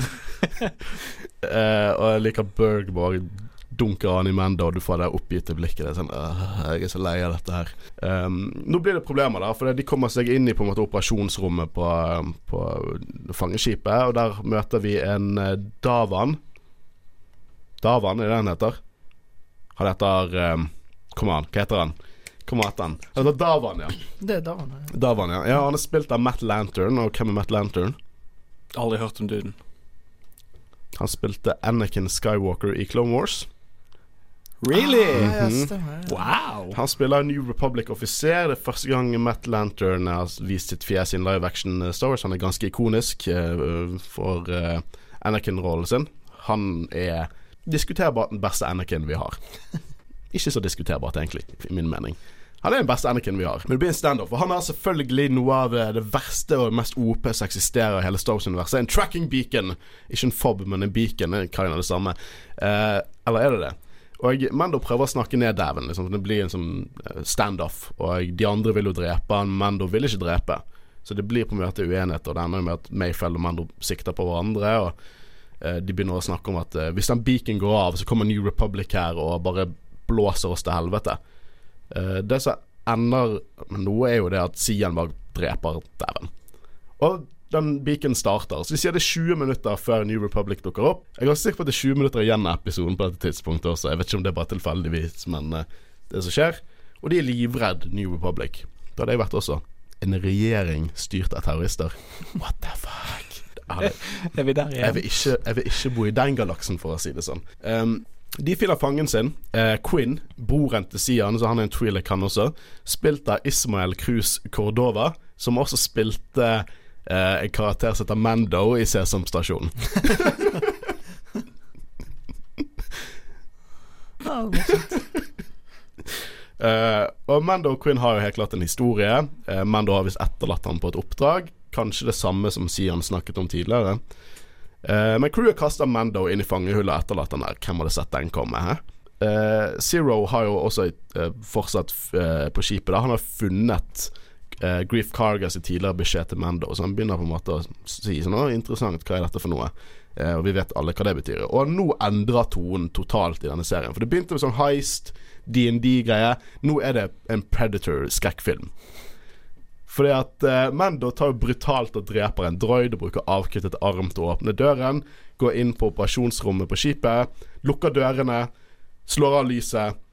og jeg liker Berg bare dunker han i Mando, og du får det oppgitte blikket. Det er sånn Jeg er så lei av dette her. Um, nå blir det problemer, da. For de kommer seg inn i på en måte operasjonsrommet på, på fangeskipet, og der møter vi en eh, Davan. Davan, er det han heter? Han heter um, Kom an, hva heter han? Kom an, han. Han heter Davan, ja. Det er Davan. ja. Davan, ja. ja. Han er spilt av Matt Lantern, og hvem er Matt Lantern? Aldri hørt om duden. Han spilte Anakin Skywalker i Clone Wars. Really? Ah, stemmer. ja. Wow. Han spiller New Republic-offiser. Det er første gang Matt Lantern har vist sitt fjes i en live action eh, Star Wars. Han er ganske ikonisk uh, for uh, Anakin-rollen sin. Han er diskuterbart den beste Anakin vi har. Ikke så diskuterbart, egentlig, i min mening. Han er den beste Anakin vi har. Men det blir en standoff. Og han er selvfølgelig noe av det verste og mest OP som eksisterer i hele Star Wars-universet. En tracking beacon. Ikke en fob, men en beacon. Det er kind av det samme. Uh, eller er det det? Og Mando prøver å snakke ned dæven. Liksom. Det blir en sånn eh, standoff. Og de andre vil jo drepe han, Mando vil ikke drepe. Så det blir på en måte uenighet, og det ender med at Mayfeld og Mando sikter på hverandre. Og eh, de begynner å snakke om at eh, hvis den beacon går av, så kommer New Republic her og bare blåser oss til helvete. Eh, det som ender med noe, er jo det at Sian bare dreper dæven. Og den beacon starter. Så de sier det er 20 minutter før New Republic dukker opp. Jeg er ganske sikker på at det er 20 minutter igjen av episoden på dette tidspunktet også. Jeg vet ikke om det er bare tilfeldigvis, men eh, det som skjer. Og de er livredd New Republic. Det hadde jeg vært også. En regjering styrt av terrorister. What the fuck? Er, Er vi der jeg, igjen? vil ikke, jeg vil ikke bo i den galaksen, for å si det sånn. Um, de finner fangen sin, eh, Quinn, broren til Sian, så han er en Twi'lek han også, spilt av Ismael Cruz Cordova, som også spilte eh, en karakter som heter Mando i Sesamstasjonen. oh. Eh, og Mando og Quinn har jo helt klart en historie. Uh, Mando har visst etterlatt ham på et oppdrag. Kanskje det samme som Sian snakket om tidligere. Uh, men crewet kaster Mando inn i fangehullet og etterlater ham der. Hvem hadde sett den komme? Hæ? Eh, Zero har jo også fortsatt på skipet. da Han har funnet eh, Griff Cargas tidligere beskjed til Mando, så han begynner på en måte å si sånn «Å, Interessant, hva er dette for noe? Eh, og vi vet alle hva det betyr. Og nå endrer tonen totalt i denne serien. For det begynte med sånn heist, DND-greie. Nå er det en Predator-skrekkfilm. Fordi at eh, Mando tar jo brutalt og dreper en droid og bruker avkuttet arm til å åpne døren. Går inn på operasjonsrommet på skipet, lukker dørene, slår av lyset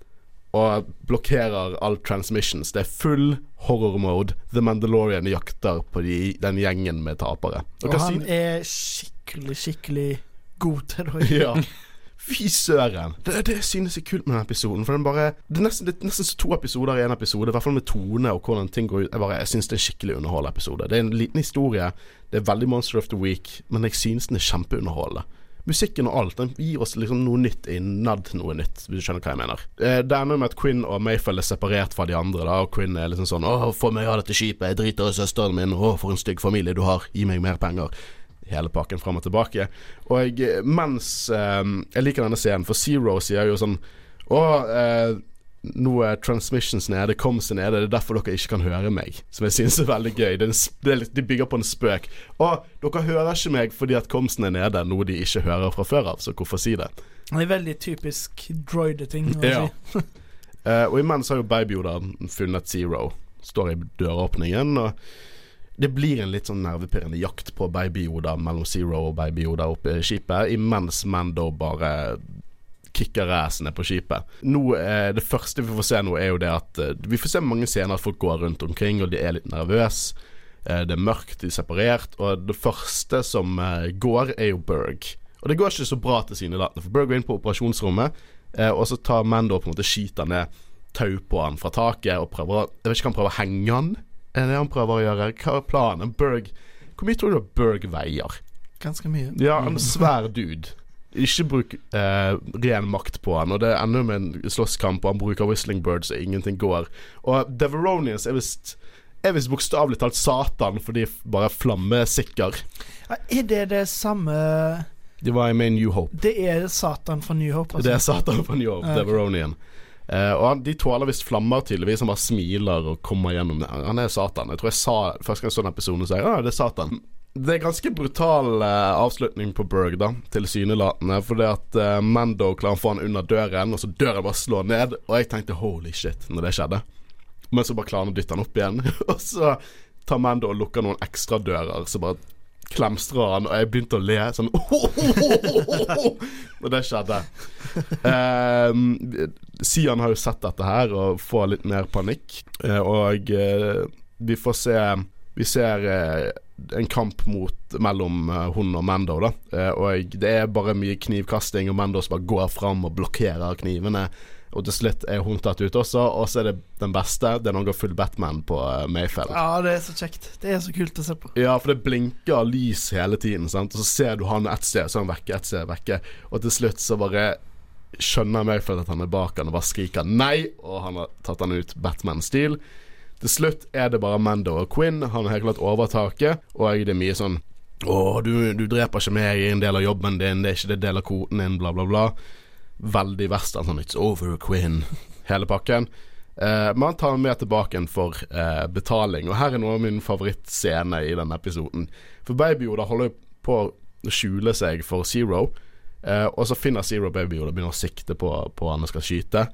og blokkerer all transmissions. Det er full horror mode. The Mandalorian jakter på de, den gjengen med tapere. Og og han er skikkelig, skikkelig god til det. ja. Fy søren. Det det synes jeg er kult med denne episoden. For den bare Det er nesten, det er nesten to episoder i en episode. I hvert fall med tone og hvordan ting går ut. Jeg, bare, jeg synes det er en skikkelig underholdende episode. Det er en liten historie. Det er veldig Monster of the Week, men jeg synes den er kjempeunderholdende. Musikken og alt Den gir oss liksom noe nytt innad noe nytt, hvis du skjønner hva jeg mener. Eh, Det ender med at Quinn og Mayfell er separert fra de andre, da, og Quinn er liksom sånn 'Å, få meg av dette skipet. Jeg driter i søsteren min. Å, for en stygg familie du har. Gi meg mer penger.' hele pakken fram og tilbake. Og eh, mens eh, Jeg liker denne scenen, for Zero sier jo sånn Å, eh, nå er transmissions nede, coms er nede, det er derfor dere ikke kan høre meg. Som jeg synes er veldig gøy. Det det de bygger på en spøk. Å, dere hører ikke meg fordi at comsen er nede, noe de ikke hører fra før av, så hvorfor si det? Det er veldig typisk droide-ting å Ja. si. uh, og imens har jo Baby Yoda funnet Zero. Står i døråpningen, og det blir en litt sånn nervepirrende jakt på Baby Yoda mellom Zero og Baby Yoda oppe i skipet, imens Mando bare kicker assene på skipet. Nå, eh, Det første vi får se nå, er jo det at eh, vi får se mange scener at folk går rundt omkring, og de er litt nervøse. Eh, det er mørkt, de er separert, og det første som eh, går, er jo Berg. Og det går ikke så bra til sine tilsynelatende, for Berg går inn på operasjonsrommet, eh, og så tar Mando på en måte skyter ned tau på han fra taket og prøver Jeg vet ikke om han prøver å henge han? Er det han prøver å gjøre? Hva er planen? Berg Hvor mye tror du Berg veier? Ganske mye. Ja, er svær dude. Ikke bruk eh, ren makt på han. Og det ender med en slåsskamp, og han bruker Whistling Birds, og ingenting går. Og Deveronians er visst er visst bokstavelig talt Satan, fordi bare flammesikker. Ja, Er det det samme De var med i New Hope. Det er Satan fra New Hope, Det er altså? Satan fra New Hope, ok. Deveronian. Eh, og han, De tåler visst flammer, tydeligvis. Han bare smiler og kommer gjennom det. Han er Satan. Jeg tror jeg sa første gang jeg så den episoden, så jeg ja, det er Satan. Det er ganske brutal uh, avslutning på Berg, da, tilsynelatende. Fordi at uh, Mando klarer å få han under døren, og så døren bare slår ned. Og jeg tenkte holy shit når det skjedde. Men så bare klarer han å dytte han opp igjen. og så tar Mando og lukker noen ekstra dører, så bare klemstrer han, og jeg begynte å le sånn Når det skjedde. Um, Sian har jo sett dette her og får litt mer panikk. Eh, og vi får se Vi ser eh, en kamp mot, mellom eh, hun og Mando, da. Eh, og det er bare mye knivkasting, og Mando som bare går fram og blokkerer knivene. Og til slutt er hun tatt ut også, og så er det den beste. Det er når han går full Batman på Mayfeld. Ja, det er så kjekt. Det er så kult å se på. Ja, for det blinker lys hele tiden, sant? og så ser du han ett sted, så er han vekke, ett sted vekke. Og til slutt så bare skjønner Mayfield at han er bak han og bare skriker nei, og han har tatt han ut Batman-stil. Til slutt er det bare Mando og Quinn. Han har helt klart overtaket, og det er mye sånn Å, du, du dreper ikke meg, jeg er en del av jobben din, det er ikke det del av koden din, bla, bla, bla. Veldig western, sånn It's over, Quinn. Hele pakken. Eh, men han tar med tilbake En for eh, betaling. Og her er noe av min favorittscene i denne episoden. For Baby Yoda holder på å skjule seg for Zero. Eh, og så finner Zero Baby Yoda og begynner å sikte på, på han og skal skyte.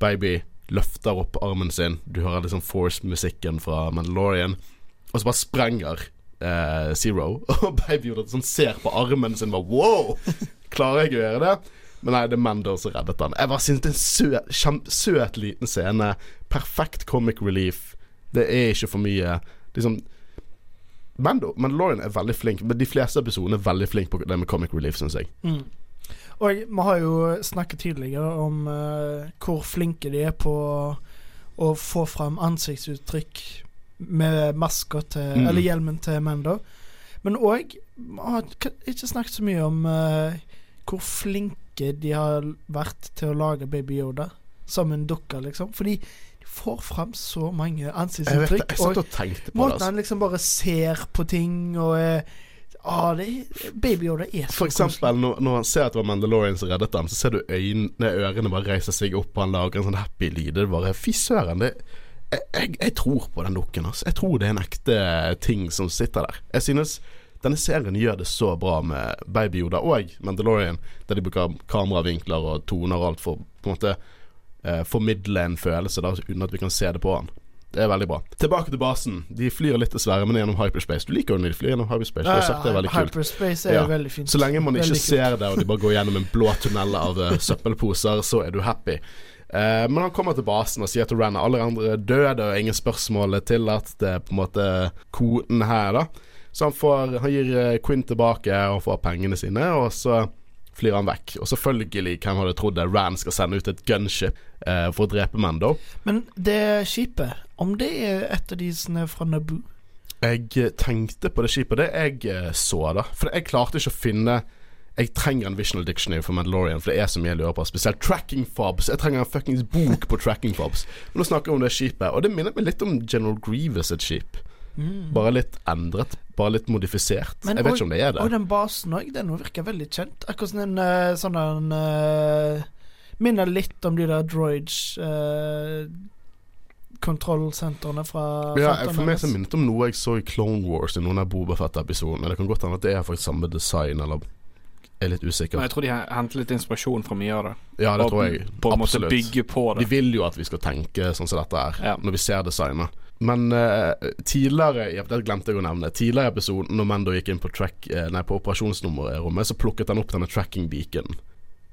Baby løfter opp armen sin. Du hører liksom Force-musikken fra Mandalorian. Og så bare sprenger eh, Zero. Og Baby Yoda sånn ser på armen sin bare Wow! Klarer jeg å gjøre det? Men nei, det er Mando som reddet han. Jeg bare synes det er en søt, søt liten scene. Perfekt comic relief. Det er ikke for mye Liksom Mando, Mandalorian er veldig flink, men de fleste episodene er veldig flink på det med comic relief, syns jeg. Mm. Og vi har jo snakket tidligere om uh, hvor flinke de er på å få fram ansiktsuttrykk med maska til Mm. Eller hjelmen til Mando. Men òg har ikke snakket så mye om uh, hvor flinke de har vært til å lage Baby Yoda som en dukke, liksom. Fordi de får fram så mange ansiktsuttrykk. Jeg vet det, jeg satt Og tenkte på det. måten Altså. han liksom bare ser på ting og eh, ah, det er, så For eksempel når, når han ser at det var Mandalorian som reddet ham, så ser du øynene, ørene bare reiser seg opp, og han lager en sånn happy lyd. Det bare Fy søren, det jeg, jeg, jeg tror på den dukken. Altså. Jeg tror det er en ekte ting som sitter der. Jeg synes denne serien gjør det så bra med Baby Yoda og Mandalorian, der de bruker kameravinkler og toner og alt for på en måte eh, formidle en følelse da, uten at vi kan se det på han. Det er veldig bra. Tilbake til basen. De flyr litt dessverre, men gjennom hyperspace. Du liker jo når de flyr gjennom hyperspace. Har sagt det er veldig kult. Hyperspace er Ja. veldig fint. Så lenge man ikke Veldig kult. ser det, og de bare går gjennom en blå tunnel av uh, søppelposer, så er du happy. Uh, men han kommer til basen og sier til Ren at alle andre er døde, og ingen spørsmål er tillatt. Det er på en måte koden her, da. Så han, får, han gir eh, Quinn tilbake og får pengene sine, og så flyr han vekk. Og selvfølgelig, hvem hadde trodd det, Ran skal sende ut et gunship eh, for å drepe Mando. Men det skipet, om det er et av de som er fra Naboo Jeg eh, tenkte på det skipet, det jeg eh, så da. For jeg klarte ikke å finne Jeg trenger en Visional Dictionary for Mandalorian, for det er så mye jeg lurer på. Spesielt tracking fobs. Jeg trenger en fuckings bok på tracking fobs. Men nå snakker vi om det skipet, og det minner meg litt om General Grievous et skip. Bare litt endret. Bare litt modifisert. Men jeg vet og- ikke om det er det. Og den basen òg, den virker veldig kjent. Akkurat som en eh, sånn en uh, Minner litt om de der droids uh, kontrollsentrene fra Ja, for meg så minnet om noe jeg så i Clone Wars i noen av Bobafett-episodene. Det kan godt hende at det er faktisk samme design, eller er litt usikker. Men jeg tror de he- henter litt inspirasjon fra mye av det. Ja, det Og tror jeg. På en måte bygge på De vil jo at vi skal tenke sånn som dette er, Ja. når vi ser designet. Men uh, tidligere ja, Det glemte jeg å nevne. Tidligere i episoden, når Mendo gikk inn på, track, eh, nei, på operasjonsnummerrommet, så plukket han opp denne tracking beaconen.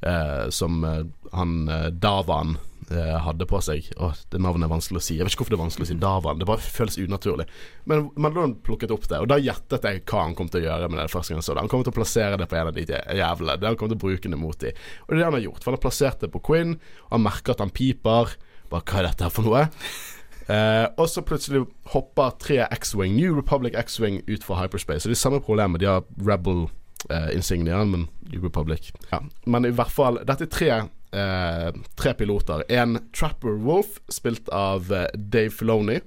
Eh, som eh, han eh, Davan eh, hadde på seg. Åh, det navnet er vanskelig å si. Jeg vet ikke hvorfor det er vanskelig å si Davan. Det bare føles unaturlig. Men Madelon plukket opp det, og da gjettet jeg hva han kom til å gjøre med det første gang jeg så det. Han kom til å plassere det på en av de jævlene. Det Han kom til å bruke det mot dem. Og det er det han har gjort. For han har plassert det på Quinn, og han merker at han piper. Bare hva er dette her for noe? Eh, og så plutselig hopper tre X-Wing, New Republic X-Wing, ut fra hyperspace. Og det er samme problemet. De har Rebel eh, insignieren, men New Republic ja. Men i hvert fall Dette er tre, eh, tre piloter. En Trapper Wolf, spilt av eh, Dave Filoni.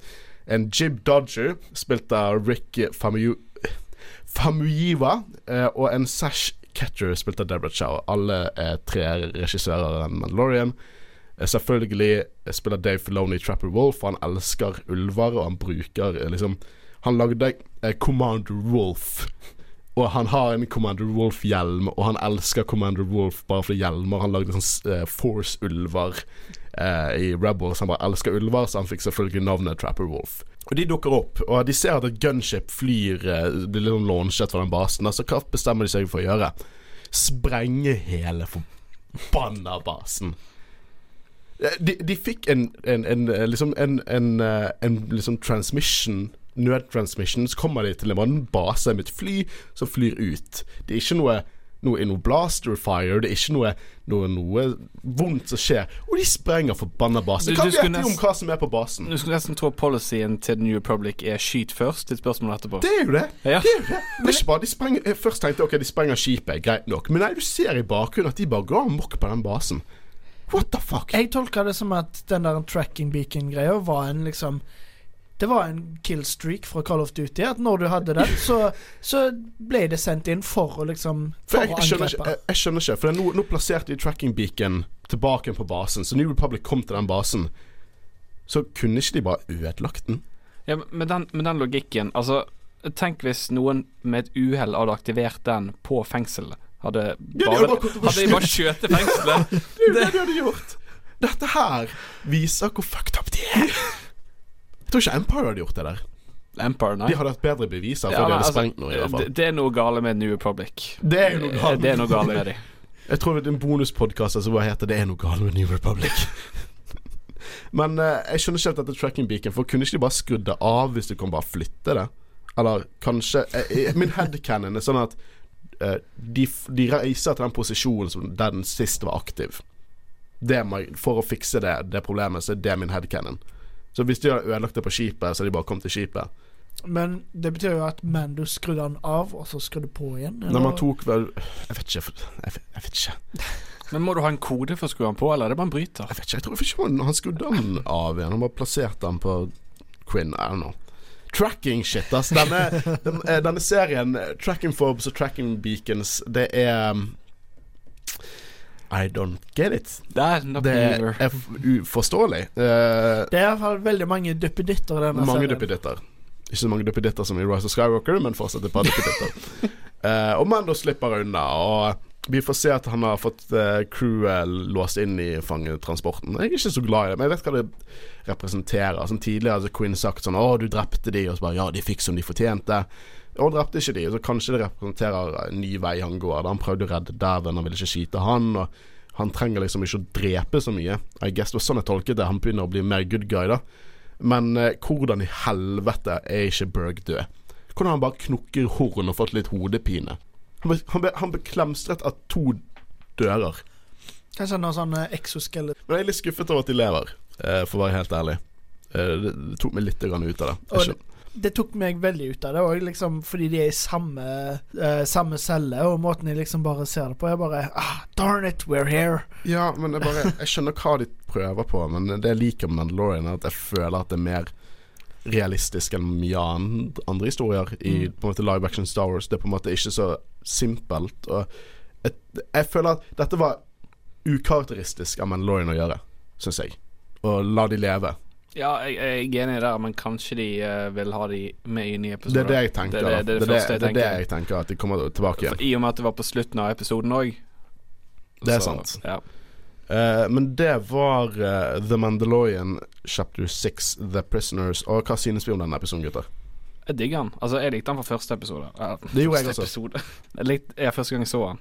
En Jib Dodger, spilt av Rick Famu Famuyiwa. Eh, og en Sash Catcher, spilt av Deborah Chow. Alle er tre regissører av Mandalorian. Eh, Selvfølgelig spiller Dave Filoni Trapper Wolf, han elsker ulver, og han bruker eh, liksom Han lagde Command Wolf. Og han har en Commander Wolf-hjelm, og han elsker Commander Wolf bare fordi hjelmer. Han lagde sånn uh, Force-ulver uh, i Rebels. Han bare elsker ulver, så han fikk selvfølgelig navnet Trapper Wolf. Og De dukker opp, og de ser at et gunship flyr uh, blir liksom launchet fra den basen. Altså, hva bestemmer de seg for å gjøre? Sprenge hele forbanna basen. De, de fikk en, en, en liksom en, en, en liksom transmission Nødtransmission. Så kommer de til en base med et fly som flyr ut. Det er ikke noe noe, noe blaster fire, det er ikke noe, noe, noe vondt som skjer. Og de sprenger forbanna basen. Du- Hva vet de om hva som er på basen? Du skulle nesten tro policyen til The New Republic er skyt først, ditt spørsmål etterpå. Det er jo det. Ja. Det er jo det. Det er ikke bare, de sprenger, jeg først tenkte jeg ok, de sprenger skipet, greit nok. Men nei, du ser i bakgrunnen at de bare går amok på den basen. What the fuck? Jeg tolka det som at den der tracking beacon-greia var en liksom Det var en killstreak fra Call of Duty. At når du hadde den, så, så ble det sendt inn for å liksom For For jeg, jeg, skjønner ikke, jeg, jeg skjønner ikke For nå, nå plasserte de tracking beacon tilbake på basen. Så New Republic kom til den basen. Så kunne ikke de bare ødelagt den? Ja, men med den, med den logikken, altså Tenk hvis noen med et uhell hadde aktivert den på fengselet. Hadde bare, ja, kommet hadde de bare skjøtet fengselet. Det er jo det de hadde gjort. Dette her viser hvor fucked up de er. Jeg tror ikke Empire hadde gjort det der. Empire, nei. De hadde hatt bedre beviser for Ja, de hadde altså, sprengt noe, i hvert fall. Det, er noe gale med New Republic. Det er noe galt. Det er noe gale med dem. Jeg tror det er en bonuspodkast som bare heter 'Det er noe galt med New Republic'. Men eh, jeg skjønner ikke helt dette tracking beacon, for kunne ikke de bare skrudd det av hvis du kan bare flytte det? Eller kanskje eh, eh, Min headcanon er sånn at eh, de, de reiser til den posisjonen som der den sist var aktiv. Det må, for å fikse det, det problemet, så er det min headcanon. Så hvis de har ødelagt det på skipet, så har de bare kommet til skipet. Men det betyr jo at Mando skrudde den av, og så skrudde på igjen? Nei, man tok vel Jeg vet ikke. Jeg vet, jeg vet ikke. Men må du ha en kode for å skru den på, eller er det bare en bryter? Jeg vet ikke, jeg tror ikke han, han skrudde den av igjen. Han bare plasserte den på Quinn. I don't know. Tracking shit, ass. Denne, den, eh, denne serien, eh, Tracking Phobes og Tracking Beacons, det er um, I don't get it. Det er er uforståelig. Uh, Det er iallfall veldig mange duppeditter i denne mange serien. duppeditter. Ikke så mange duppeditter som i Rise of Skywalker, men fortsatt et par duppeditter. uh, og Mando slipper unna, og vi får se at han har fått uh, crewet låst inn i fangetransporten. Jeg er ikke så glad i det, men jeg vet hva det representerer. Som tidligere hadde Quinn sagt sånn 'Å, du drepte de', og så bare 'Ja, de fikk som de fortjente'. Og drepte ikke de, så kanskje det representerer en ny vei han går. Da han prøvde å redde dæven, han ville ikke skyte han. Og han trenger liksom ikke å drepe så mye. I guess det var sånn jeg tolket det. Han begynner å bli mer good guy, da. Men eh, hvordan i helvete er ikke Berg død? Hvordan han bare knukker horn og fått litt hodepine? Han ble, han ble, han ble klemstret av to dører. Kanskje han har sånn eh, exoskelett. Men jeg er litt skuffet over at de lever, eh, for å være helt ærlig. Eh, det, tok meg litt ut av det. Jeg. Det tok meg veldig ut av det òg, liksom, fordi de er i samme, uh, samme celle, og måten de liksom bare ser det på, er bare ah, Darn it, we're here. Ja, men jeg, bare, jeg skjønner hva de prøver på, men det jeg liker med Mandalorian, er at jeg føler at det er mer realistisk enn mye and- andre historier i Mm. på en måte live action Star Wars. Det er på en måte ikke så simpelt. Og jeg, jeg føler at dette var ukarakteristisk av Mandalorian å gjøre, syns jeg. Å la de leve. Ja, jeg, jeg er enig der, men kanskje de uh, vil ha de med inn i Det er det jeg tenker. Det, det, det, det, det, det, det det jeg tenker, at de kommer tilbake igjen. For I og med at det var på slutten av episoden òg. Det er sant. Ja. Uh, men det var uh, The Mandalorian chapter 6, The Prisoners. Og hva synes vi om denne episoden, gutter? Jeg digger den. Altså, jeg likte den fra første episode. Det gjorde jeg også. Jeg likte, jeg første gang jeg så den.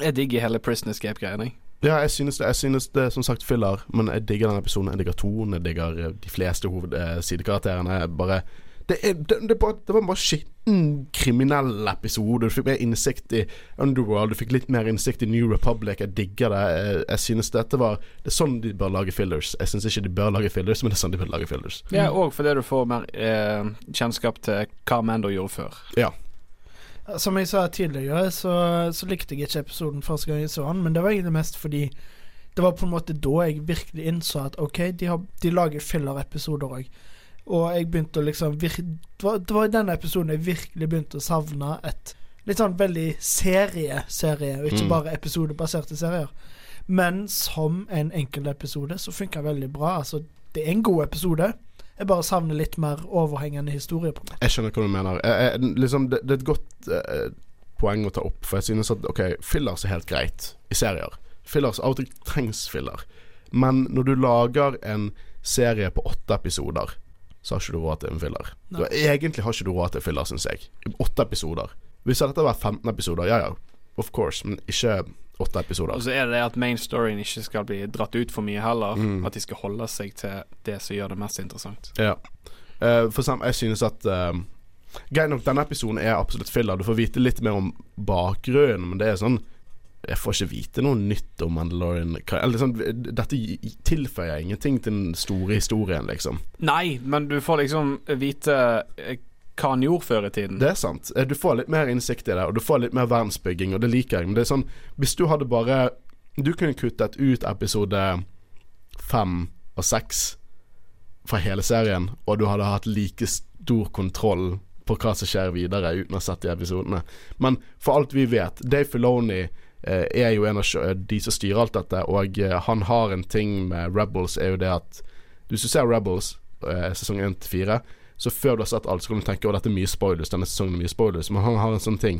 Jeg digger hele Prison Escape-greien, jeg. Ja, jeg synes det, jeg synes det er som sagt filler, men jeg digger den episoden. Jeg digger tonen, jeg digger eh, de fleste hoved, eh. Bare det, er, det, det, bare, det var en bare skitten kriminell episode. Du fikk mer innsikt i Underworld, du fikk litt mer innsikt i New Republic. Jeg digger det. Jeg, jeg synes dette var Det er sånn de bør lage fillers. Jeg synes ikke de bør lage fillers, men det er sånn de bør lage fillers. Ja, og fordi du får mer eh, kjennskap til hva Mando gjorde før. Ja. Som jeg sa tidligere, så, så likte jeg ikke episoden første gang jeg så den, men det var egentlig mest fordi det var på en måte da jeg virkelig innså at OK, de, har, de lager filler-episoder òg. Og jeg begynte å liksom det, var, i denne episoden jeg virkelig begynte å savne et litt sånn veldig serie-serie, og ikke Mm. bare episodebaserte serier. Men som en enkeltepisode så funka veldig bra. Altså, det er en god episode. Jeg bare savner litt mer overhengende historie på meg. Jeg skjønner hva du mener. Jeg, jeg, liksom, det, det er et godt eh, poeng å ta opp, for jeg synes at OK, fillers er helt greit i serier. Fillers Av og til trengs filler. Men når du lager en serie på åtte episoder, så har ikke du råd til en filler. Du, egentlig har ikke du råd til filler, syns jeg. Åtte episoder. Hvis dette var 15 episoder, ja ja, of course, men ikke åtte episoder. Og så er det det at main storyen ikke skal bli dratt ut for mye heller. Mm. At de skal holde seg til det som gjør det mest interessant. Ja. Uh, for eksempel, jeg synes at uh, Greit nok, denne episoden er absolutt filler. Du får vite litt mer om bakgrunnen, men det er sånn Jeg får ikke vite noe nytt om Mandalorian. Eller sånn, dette tilføyer ingenting til den store historien, liksom. Nei, men du får liksom vite eh, hva han gjorde før i tiden. Det er sant. Eh, Du får litt mer innsikt i det, og du får litt mer verdensbygging, og det liker jeg. Men det er sånn Hvis du hadde bare Du kunne kuttet ut episode fem og seks fra hele serien, og du hadde hatt like stor kontroll på hva som skjer videre, uten å ha sett de episodene. Men for alt vi vet, Dave Filoni eh, er jo en av de som styrer alt dette, og eh, han har en ting med Rebels, er jo det at Hvis du ser Rebels, eh, sesong 1 til 4, så før du har sett alt, så kan du tenke at dette er mye spoilers. Denne sesongen er mye spoilers. Men han har en sånn ting.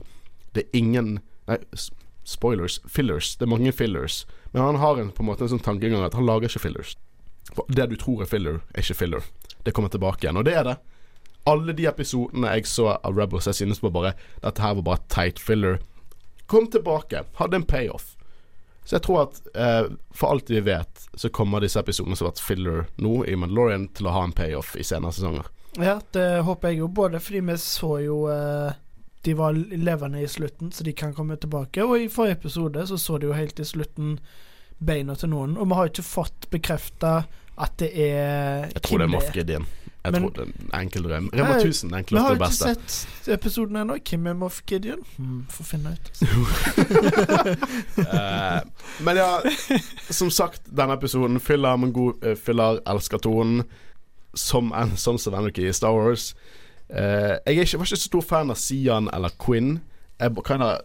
Det er ingen Nei, spoilers. Fillers. Det er mange fillers. Men han har en, på en måte en sånn tankegang at han lager ikke fillers. For det du tror er filler, er ikke filler. Det kommer tilbake igjen. Og det er det. Alle de episodene jeg så av Rebels, jeg synes var bare Dette her var bare teit filler. Kom tilbake. Hadde en payoff. Så jeg tror at eh, for alt vi vet, så kommer disse episodene som har vært filler nå i Mandalorian, til å ha en payoff i senere sesonger. Ja, det håper jeg jo. Både fordi vi så jo eh, de var levende i slutten, så de kan komme tilbake. Og i forrige episode så så de jo helt i slutten beina til noen. Og vi har jo ikke fått bekrefta at det er Jeg tror det er Moff Gideon. Jeg Men- tror det er en enkel drøm. Rema Nei, 1000 er Vi enklest har og jo ikke sett episoden ennå. Hvem er Moff Gideon? Hmm, Får finne ut. Eh, men ja, som sagt, denne episoden fyller med god uh, fyller, elsker tonen. Som en sånn som Anarchy i Star Wars. Uh, jeg ikke, var ikke så stor fan av Sian eller Quinn. Jeg kind of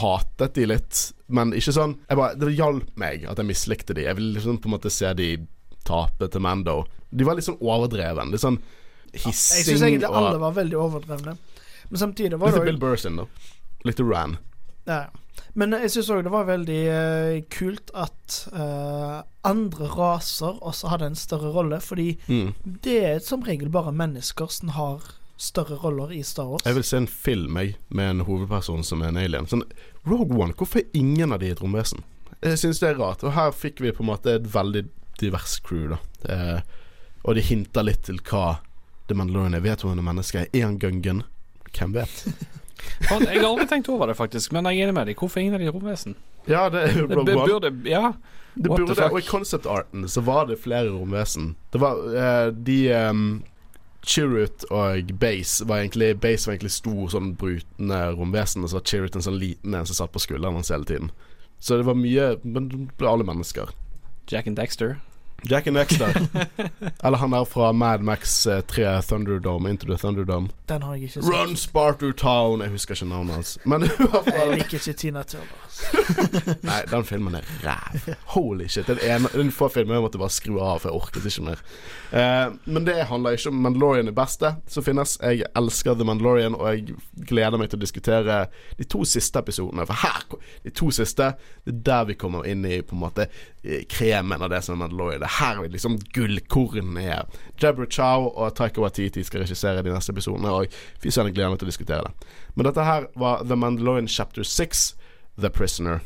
hatet de litt, men ikke sånn jeg bare, Det hjalp meg at jeg mislikte de. Jeg ville liksom på en måte se de tape til Mando. De var litt sånn overdreven. Litt sånn hissing Jeg hissing syns egentlig alle var veldig overdrevne. Men samtidig var Litt det Bill også- Burr sin, da. Litt Ran. Ja. Men jeg syns òg det var veldig uh, kult at uh, andre raser også hadde en større rolle, fordi Mm. det er som regel bare mennesker som har større roller i Star Wars. Jeg vil se en film jeg, med en hovedperson som er en alien. Sånn, Rogue One, hvorfor er ingen av de et romvesen? Jeg syns det er rart. Og her fikk vi på en måte et veldig divers crew, da. Eh, og de hinter litt til hva The Mandalorian er. Vet hun er menneske? Er han Gungan? Hvem vet? Jeg har aldri tenkt over det, faktisk, men jeg er enig med deg. Hvorfor ingen av de romvesen? Ja, det er jo Rogue One. burde Ja. Det what burde, og i concept arten så var det flere romvesen. Det var uh, de um, Chirrut og Base var egentlig Base var egentlig stor, sånn brutende romvesen, og så var Chirrut en sånn liten en som satt på skulderen hans hele tiden. Så det var mye Men det ble alle mennesker. Jack and Dexter. Jack and Dexter. Eller han der fra Mad Max eh, 3 Thunderdome, Into the Thunderdome. Den har jeg ikke sett. Run Spartu Town! Jeg husker ikke navnet hans. Men i Jeg liker ikke Tina Turner. Nei, den filmen er ræv. Holy shit. Den ene Den få filmen jeg måtte bare skru av, for jeg orket ikke mer. Eh, men det handler ikke om Mandalorian det beste som finnes. Jeg elsker The Mandalorian, og jeg gleder meg til å diskutere de to siste episodene. For her, de to siste, det er der vi kommer inn i på en måte eh, kremen av det som er Mandalorian. Det er her vi liksom gullkornet er. Jabra Chow og Taika Waititi skal regissere de neste episodene, og fy søren, jeg gleder meg til å diskutere det. Men dette her var The Mandalorian chapter 6, The Prisoner.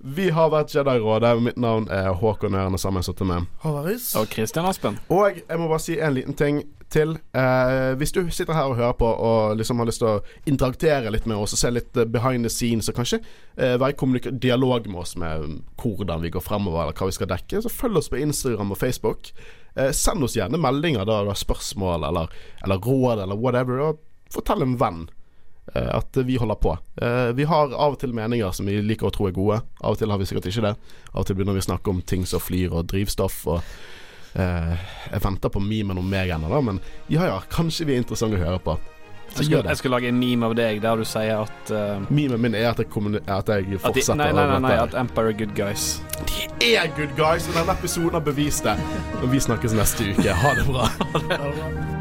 Vi har vært Jedi-rådet. Mitt navn er Håkon Øren, og sammen satt med Håvaris. Og Christian Aspen. Og jeg må bare si en liten ting til. Eh, hvis du sitter her og hører på og liksom har lyst til å interaktere litt med oss og se litt eh, behind the scenes, og kanskje eh, være i dialog med oss med um, hvordan vi går fremover, eller hva vi skal dekke, så følg oss på Instagram og Facebook. Eh, send oss gjerne meldinger da du har spørsmål eller, eller råd eller whatever, og fortell en venn at vi holder på. Eh, vi har av og til meninger som vi liker å tro er gode. Av og til har vi sikkert ikke det. Av og til begynner vi å snakke om ting som flyr og drivstoff og eh, Jeg venter på memen om meg ennå, da, men ja ja, kanskje vi er interessante å høre på. Jeg skal, jeg skal lage en meme av deg der du sier at uh, Memen min er at jeg, at jeg at de, fortsetter Nei, nei, nei, nei, at Empire er good guys. De er good guys, og denne episoden har bevist det. Og vi snakkes neste uke. Ha det bra. Ha det bra.